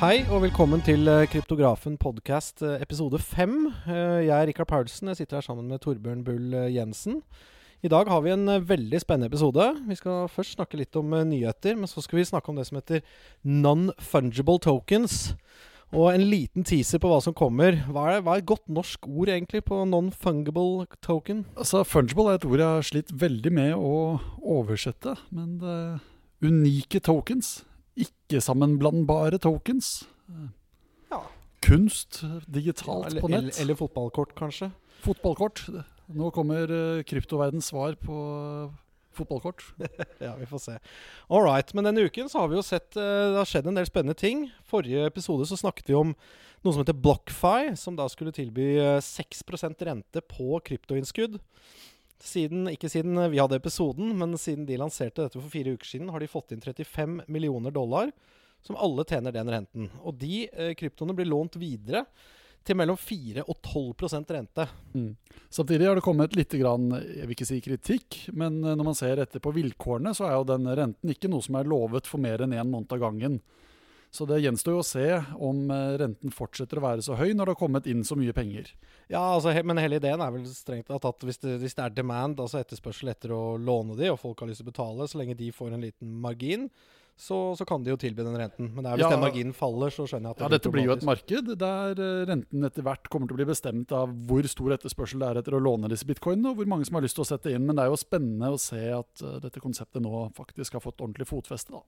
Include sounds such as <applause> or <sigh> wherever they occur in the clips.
Hei og velkommen til eh, Kryptografen podcast eh, episode fem. Eh, Jeg er Rikard Paulsen. Jeg sitter her sammen med Torbjørn Bull Jensen. I dag har vi en veldig spennende episode. Vi skal først snakke litt om nyheter, men så skal vi snakke om det som heter non-fungible tokens. Og en liten teaser på hva som kommer. Hva er, hva er et godt norsk ord egentlig på non-fungible token? Altså, Fungible er et ord jeg har slitt veldig med å oversette. Men det unike tokens. Ikke-sammenblandbare tokens. Ja. Kunst digitalt eller, på nett. eller, eller fotballkort, kanskje. Fotballkort. Nå kommer uh, kryptoverdens svar på eh, fotballkort. <laughs> Ja, vi får se. All right. Men denne uken så har vi jo sett eh, det har skjedd en del spennende ting. Forrige episode så snakket vi om noe som heter BlockFi, som da skulle tilby eh, 6% rente på kryptoinnskudd. Siden, ikke siden vi hadde episoden, men siden de lanserte dette for fire uker siden, har de fått inn 35 millioner dollar, som alle tjener den renten. Og de eh, kryptoene blir lånt videre til mellom 4 og 12% rente. Mm. Samtidig har det kommet litt grann, jeg vil ikke si kritikk, men eh, når man ser etter på vilkårene, så er jo den renten ikke noe som er lovet for mer enn én måned av gangen. Så det gjenstår jo å se om eh, renten fortsetter å være så høy når det har kommet inn så mye penger. Ja, altså, men hele ideen er vel strengt tatt at hvis det, hvis det er demand, altså etterspørsel etter å låne de, og folk har lyst til å betale, så lenge de får en liten margin, så, så kan de jo tilby den renten. Men er hvis Ja. den marginen faller, så skjønner jeg at det Ja, Dette blir jo et marked der eh, renten etter hvert kommer til å bli bestemt av hvor stor etterspørsel det er etter å låne disse bitcoinene, og hvor mange som har lyst til å sette inn. Men det er jo spennende å se at eh, dette konseptet nå faktisk har fått ordentlig fotfeste. da.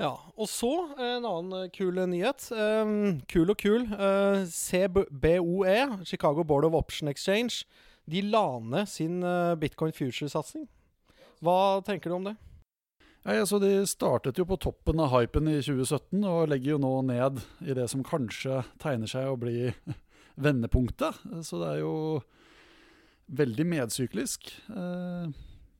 Ja, og så eh, en annen eh, kul eh, nyhet. Um, kul og kul. Uh, CBOE, Chicago Board of Option Exchange, de la ned sin uh, bitcoin future-satsing. Hva tenker du om det? Ja, altså De startet jo på toppen av hypen i 2017 og legger jo nå ned i det som kanskje tegner seg å bli <laughs> vendepunktet. Så det er jo veldig medsyklisk. Eh,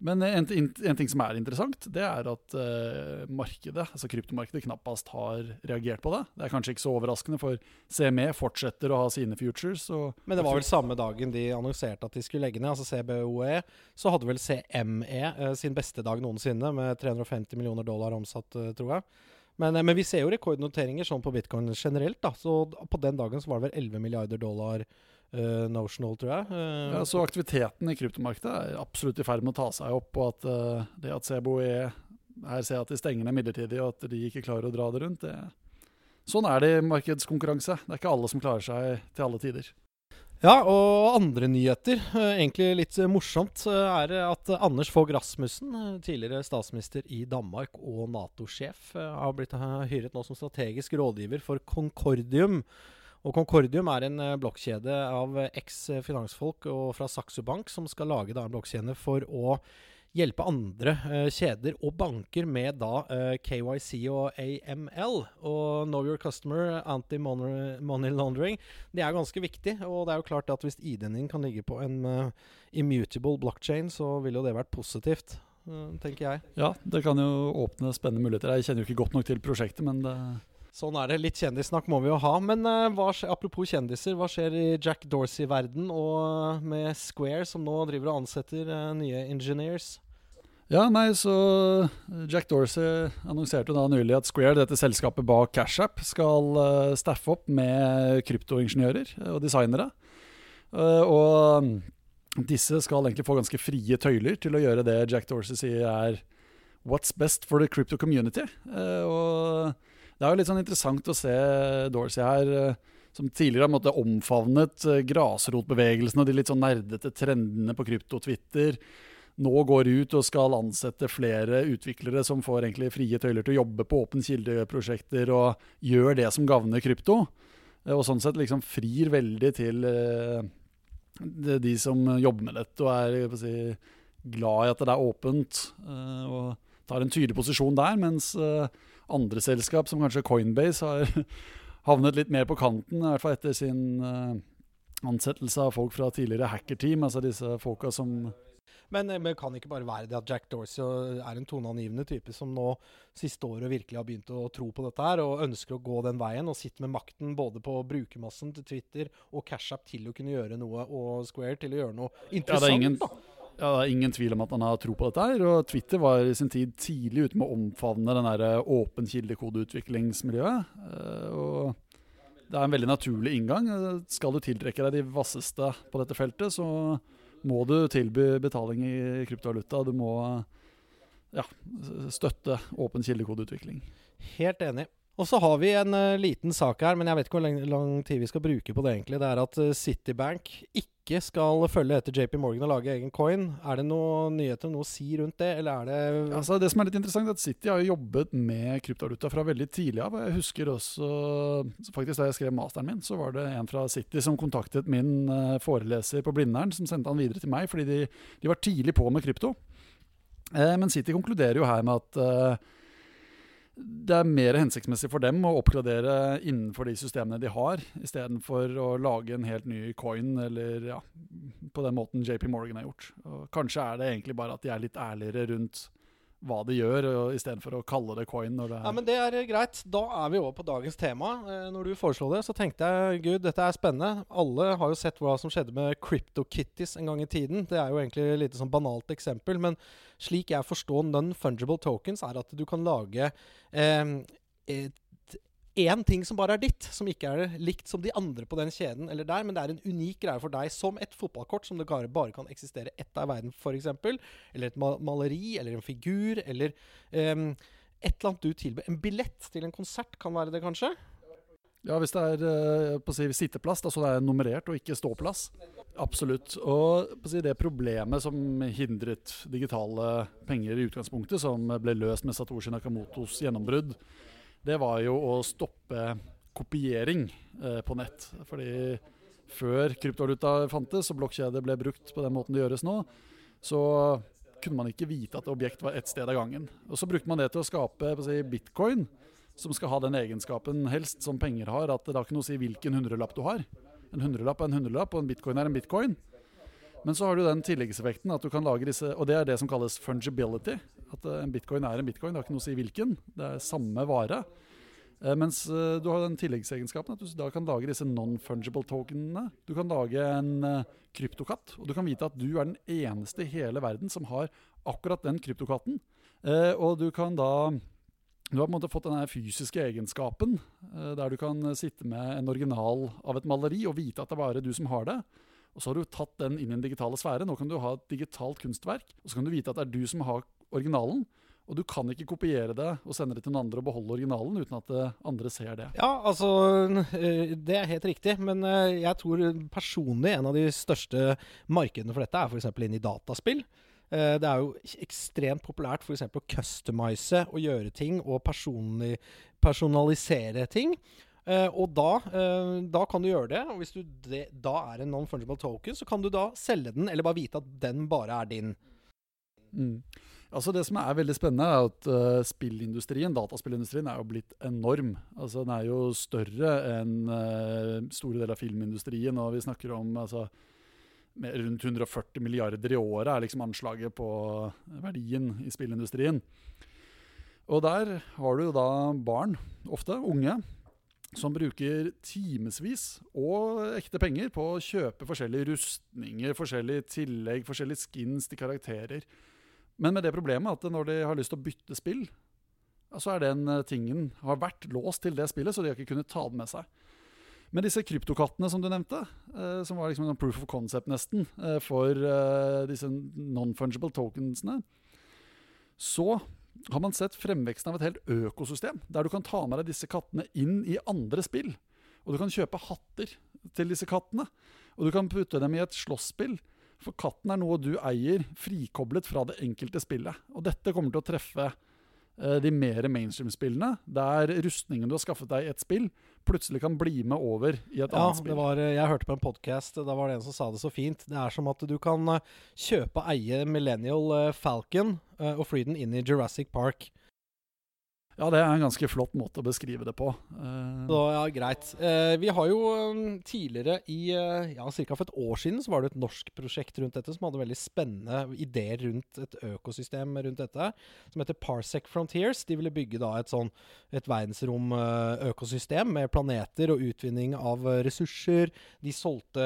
Men en, en ting som er interessant, det er at eh, markedet, altså kryptomarkedet knappast har reagert på det. Det er kanskje ikke så overraskende, for CME fortsetter å ha sine futures. Og Men det var vel samme dagen de annonserte at de skulle legge ned, altså CBOE, så hadde vel CME eh, sin beste dag noensinne, med 350 millioner dollar omsatt, eh, tror jeg. Men, eh, men vi ser jo rekordnoteringer sånn på bitcoin generelt, da. Så på den dagen så var det vel 11 milliarder dollar eh, notional, tror jeg. Uh, Ja, så aktiviteten i kryptomarkedet er absolutt i ferd med å ta seg opp, og at uh, det at CBOE her ser at de stenger ned midlertidig, og at de ikke klarer å dra det rundt, det Sånn er det i markedskonkurranse. Det er ikke alle som klarer seg til alle tider. Ja, og andre nyheter, egentlig litt morsomt, er at Anders Fogh Rasmussen, tidligere statsminister i Danmark og Nato-sjef, har blitt hyret nå som strategisk rådgiver for Concordium. Og Concordium er en eh, blokkjede av eh, eks-finansfolk og fra Saxo Bank som skal lage da en blokkjede for å hjelpe andre eh, kjeder og banker med da eh, KYC og AML. Og Know Your Customer, Anti-Money Laundering, det er ganske viktig. Og det er jo klart at hvis ID-en din kan ligge på en uh, immutable blockchain, så ville jo det vært positivt, Uh, tenker jeg. Ja, det kan jo åpne spennende muligheter. Jeg kjenner jo ikke godt nok til prosjektet, men det Sånn er det. Litt kjendissnakk må vi jo ha. Men uh, hva apropos kjendiser, hva skjer i Jack Dorsey-verden og eh, med Square, som nå driver og ansetter uh, nye engineers? Ja, nei, så Jack Dorsey annonserte da nylig at Square, dette selskapet bak CashApp, skal uh, staffe opp med kryptoingeniører og designere. Og disse skal egentlig få ganske frie tøyler til å gjøre det Jack Dorsey sier er What's best for the crypto community? Og det er jo litt sånn interessant å se Dorsey her, eh, som tidligere har omfavnet eh, grasrotbevegelsen og de litt sånn nerdete trendene på krypto-Twitter nå går ut og skal ansette flere utviklere som får egentlig frie tøyler til å jobbe på åpen kilde-prosjekter og gjør det som gagner krypto. Eh, Og sånn sett liksom frir veldig til de, som jobber med dette og er si, glad i at det er åpent. og tar en tydelig posisjon der, mens eh, andre selskap, som kanskje Coinbase, har <laughs> havnet litt mer på kanten, i hvert fall etter sin eh, ansettelse av folk fra tidligere hackerteam, altså disse folka som Men, det men kan ikke bare være det at Jack Dorsey er en toneangivende type som nå siste året virkelig har begynt å tro på dette her, og ønsker å gå den veien, og sitter med makten både på brukermassen til Twitter og CashApp til å kunne gjøre noe, og Square til å gjøre noe Ja, det interessant. er ingen, da. Ja, det er ingen tvil om at han har tro på dette her. Og Twitter var i sin tid tidlig ute med å omfavne den der åpen kildekodeutviklingsmiljøet. Eh, Og det er en veldig naturlig inngang. Skal du tiltrekke deg de vasseste på dette feltet, så må du tilby betaling i kryptovaluta. Du må ja, støtte åpen kildekodeutvikling. Helt enig. Og så har vi en uh, liten sak her, men jeg vet ikke hvor lang, lang, tid vi skal bruke på det. egentlig. Det er at uh, Citibank ikke skal følge etter JP Morgan og lage egen coin. Er det noen nyheter, noe å si rundt det, eller er det Altså Det som er litt interessant, er at City har jobbet med kryptovaluta fra veldig tidlig av. Jeg husker også faktisk Da jeg skrev masteren min, så var det en fra City som kontaktet min uh, foreleser på Blindern, som sendte han videre til meg, fordi de, de var tidlig på med krypto. men City konkluderer jo her med at det er mer hensiktsmessig for dem å oppgradere innenfor de systemene de har, istedenfor å lage en helt ny coin, eller ja, på den måten JP Morgan har gjort. Og kanskje er det egentlig bare at de er litt ærligere rundt hva de gjør, istedenfor å kalle det coin. Det ja, men Det er greit. Da er vi over på dagens tema. Eh, når du foreslo det, så tenkte jeg gud, dette er spennende. Alle har jo sett hva som skjedde med CryptoKitties en gang i tiden. Det er jo egentlig et lite sånn banalt eksempel. Men slik jeg forstår non-fungible tokens, er at du kan lage eh, én ting som bare er ditt, som ikke er likt som de andre på den kjeden eller der, men det er en unik greie for deg, som et fotballkort som det bare kan eksistere ett av i verden, f.eks. Eller et maleri, eller en figur, eller um, et eller annet du tilbyr. En billett til en konsert kan være det, kanskje? Ja, hvis det er uh, på å si, sitteplass, da, så det er nummerert og ikke ståplass. Absolutt. Og si, det problemet som hindret digitale penger i utgangspunktet, som ble løst med Satoshi Nakamotos gjennombrudd, det var jo å stoppe kopiering eh, på nett. Fordi før kryptovaluta fantes og blokkjeder ble brukt på den måten det gjøres nå, så kunne man ikke vite at objekt var ett sted av gangen. Og Så brukte man det til å skape si, bitcoin, som skal ha den egenskapen helst som penger har, at det har ikke noe å si hvilken hundrelapp du har. En hundrelapp er en hundrelapp, og en bitcoin er en bitcoin. Men så har du den tilleggseffekten at du kan lage disse Og det er det som kalles fungibility. At eh, en bitcoin er en bitcoin. Det har ikke noe å si hvilken. Det er samme vare. Eh, mens eh, du har den tilleggsegenskapen at du da kan lage disse non-fungible tokenene. Du kan lage en kryptokatt, og du kan vite at du er den eneste i hele verden som har akkurat den kryptokatten. Og du kan da du har på en måte fått denne fysiske egenskapen, der du kan sitte med en original av et maleri og vite at det er bare du som har det. Og så har du tatt den inn i den digitale sfære. Nå kan du ha et digitalt kunstverk. Og så kan du vite at det er du som har originalen. Og du kan ikke kopiere det og sende det til noen andre og beholde originalen uten at eh, andre ser det. Ja, altså eh, Det er helt riktig. Men eh, jeg tror personlig en av de største markedene for dette er f.eks. inn i dataspill. Det er jo ekstremt populært f.eks. å customize og gjøre ting og personalisere ting. Uh, og da, uh, da, kan du gjøre det. Og hvis du de, da er en non-fungible token, så kan du da selge den, eller bare vite at den bare er din. Mm. Altså Det som er veldig spennende, er at uh, spillindustrien, dataspillindustrien er jo blitt enorm. Altså Den er jo større enn store deler av filmindustrien. Og vi snakker om altså, rundt 140 milliarder i året er liksom anslaget på verdien i spillindustrien. Og der har du jo da barn, ofte unge, som bruker timevis og ekte penger på å kjøpe forskjellige rustninger, forskjellige tillegg, forskjellige skins til karakterer. Men med det problemet at når de har lyst til å bytte spill, så er den eh, tingen har vært låst til det spillet, så de har ikke kunnet ta det med seg. Men disse kryptokattene som du nevnte, eh, som var liksom en proof of concept nesten eh, for disse non-fungible tokensene, så har man sett fremveksten av et helt økosystem, der du kan ta med deg disse kattene inn i andre spill. Og du kan kjøpe hatter til disse kattene. Og du kan putte dem i et slåsspill. For katten er noe du eier, frikoblet fra det enkelte spillet. Og dette kommer til å treffe de mer mainstream-spillene, der rustningen du har skaffet deg i et spill, plutselig kan bli med over i et ja, annet spill. Var, eh, jeg hørte på en podkast, da var det en som sa det så fint. Det er som at du kan eh, kjøpe og eie Millennial Falcon og fly den inn i Jurassic Park. Ja, det er en ganske flott måte å beskrive det på. Uh, så, ja, greit. Uh, vi har jo um, tidligere i uh, ja, ca. for et år siden så var det et norsk prosjekt rundt dette som hadde veldig spennende ideer rundt et økosystem rundt dette, som heter Parsec Frontiers. De ville bygge da et sånn et verdensromøkosystem med planeter og utvinning av ressurser. De solgte,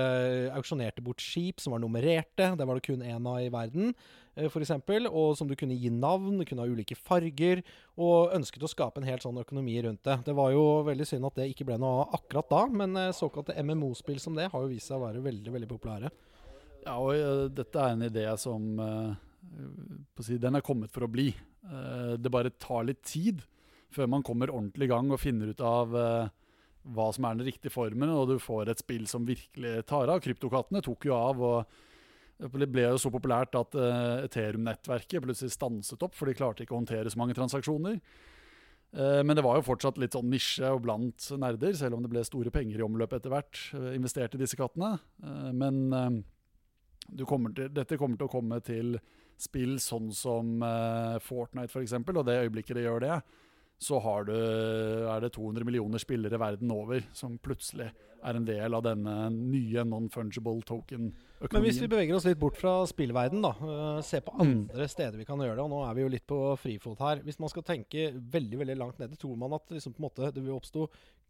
auksjonerte bort skip som var nummererte. Det var det kun én av i verden. Eh, eksempel, og som du kunne gi navn, kunne ha ulike farger, og ønsket å skape en helt sånn økonomi rundt det. Det var jo veldig synd at det ikke ble noe akkurat da, men eh, såkalte MMO-spill som det har jo vist seg å være veldig, veldig populære. Ja, og eh, dette er en idé som å si, Den er kommet for å bli. Det bare tar litt tid før man kommer ordentlig i gang og finner ut av hva som er den riktige formen, og du får et spill som virkelig tar av. Kryptokattene tok jo av. og det ble jo så populært at uh, Ethereum-nettverket plutselig stanset opp, for de klarte ikke å håndtere så mange transaksjoner. Uh, men det var jo fortsatt litt sånn nisje og blant nerder, selv om det ble store penger i omløp etter hvert. Uh, investert i disse kattene. men kommer til, dette kommer til å komme til spill sånn som Fortnite f.eks., og det øyeblikket det gjør det, så du, er det 200 millioner spillere verden over som plutselig er en del av denne nye non-fungible token-økonomien. Men hvis vi beveger oss litt bort fra spillverden, da, uh, se på andre mm. steder vi kan gjøre det, og nå er vi jo litt på frifot her. Hvis man skal tenke veldig veldig langt ned, tror man at liksom, måte, det vil oppstå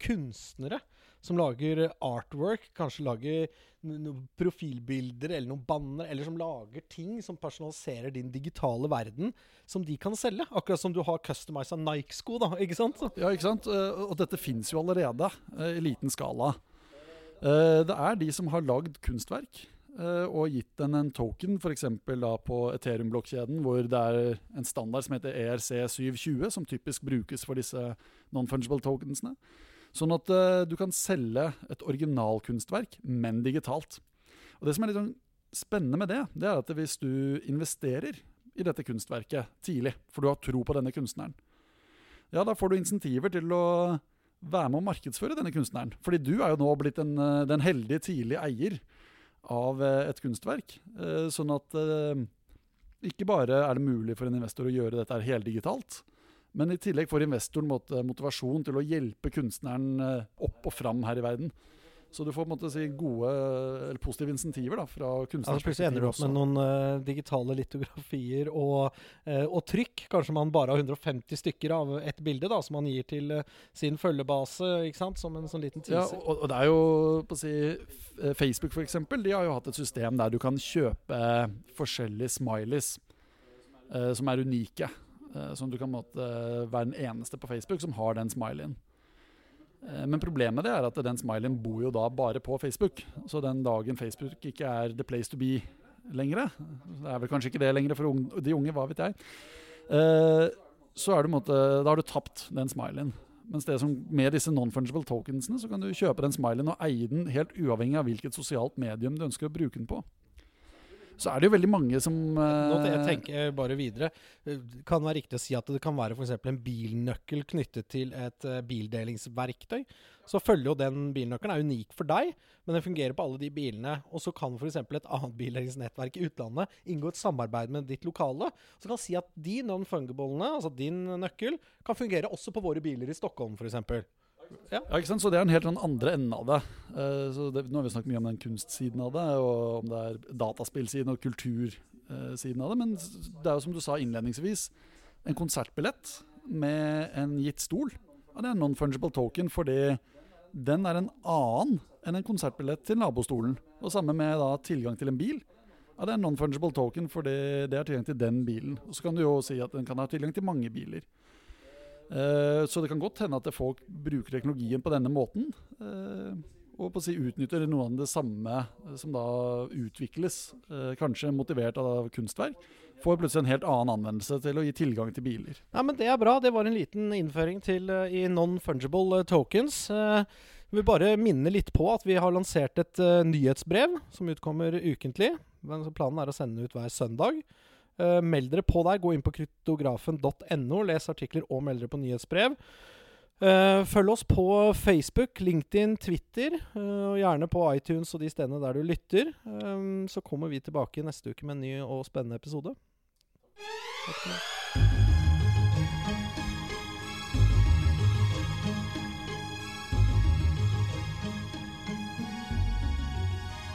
kunstnere som lager artwork, kanskje lager noen profilbilder eller noen banner, eller som lager ting som personaliserer din digitale verden, som de kan selge. Akkurat som du har customiza Nike-sko, da. Ikke sant? Ja, ikke sant. Eh, og dette fins jo allerede eh, i liten skala. Eh, det er de som har lagd kunstverk og gitt den en token, f.eks. på Ethereum-blokkjeden, hvor det er en standard som heter ERC720, som typisk brukes for disse non-fungible tokensene. Sånn at uh, du kan selge et originalkunstverk, men digitalt. Og Det som er litt sånn spennende med det, det er at hvis du investerer i dette kunstverket tidlig, for du har tro på denne kunstneren, ja, da får du insentiver til å være med å markedsføre denne kunstneren. Fordi du er jo nå blitt en, eh, den heldige tidlige eier av eh, et kunstverk. Sånn at ikke bare er det mulig for en investor å gjøre dette heldigitalt, men i tillegg får investoren motivasjon til å hjelpe kunstneren eh, opp og fram her i verden. Så du får på en måte si, gode eller positive insentiver da, fra kunstneren. Ja, plutselig ender du opp med noen uh, digitale litografier og, uh, og, trykk. Kanskje man bare har 150 stykker av et bilde da, som man gir til uh, sin følgebase ikke sant? som en sånn liten teaser. Ja, og, og, det er jo på å si, Facebook for eksempel, de har jo hatt et system der du kan kjøpe forskjellige smileys som er unike. Som du kan måtte, være den eneste på Facebook som har den smileyen. Uh, men problemet det er at den smileyen bor jo da bare på Facebook. Så den dagen Facebook ikke er the place to be lenger, det er vel kanskje ikke det lenger for de unge, hva vet jeg, så er du da har du tapt den smileyen. Mens det som med disse non-fungible tokensene, så kan du kjøpe den smileyen og eie den helt uavhengig av hvilket sosialt medium du ønsker å bruke den på så er det jo veldig mange som Nå jeg tenker bare videre. Det kan være riktig å si at det kan være f.eks. en bilnøkkel knyttet til et uh, bildelingsverktøy. Så følger jo den bilnøkkelen er unik for deg, men den fungerer på alle de bilene. Og så kan f.eks. et annet bildelingsnettverk i utlandet inngå et samarbeid med ditt lokale. Så kan si at de non-fungiblene, altså din nøkkel, kan fungere også på våre biler i Stockholm f.eks. Ja. ja. ikke sant? Så det er en helt sånn andre enden av det. Uh, det, Nå har vi snakket mye om den kunstsiden av det, og om det er dataspillsiden og kultursiden av det. Men det er jo som du sa innledningsvis, en konsertbillett med en gitt stol. Ja, det er en non-fungible token fordi den er en annen enn en konsertbillett til nabostolen. Og samme med da tilgang til en bil. Ja, Det er en non-fungible token fordi det er tilgang til den bilen. Og Så kan du jo si at den kan ha tilgang til mange biler. Eh, så det kan godt hende at folk bruker teknologien på denne måten. Eh, og på å si utnytter noe av det samme eh, som da utvikles, kanskje motivert av kunstverk, får plutselig en helt annen anvendelse til å gi tilgang til biler. Ja, men Det er bra. Det var en liten innføring til, i non-fungible tokens. Jeg vil bare minne litt på at vi har lansert et nyhetsbrev som utkommer ukentlig. Planen er å sende ut hver søndag. Uh, meld dere på der. Gå inn på kryptografen.no. Les artikler og meld dere på nyhetsbrev. Uh, følg oss på Facebook, LinkedIn, Twitter, uh, og gjerne på iTunes og de stedene der du lytter. Um, så kommer vi tilbake neste uke med en ny og spennende episode. Takk for.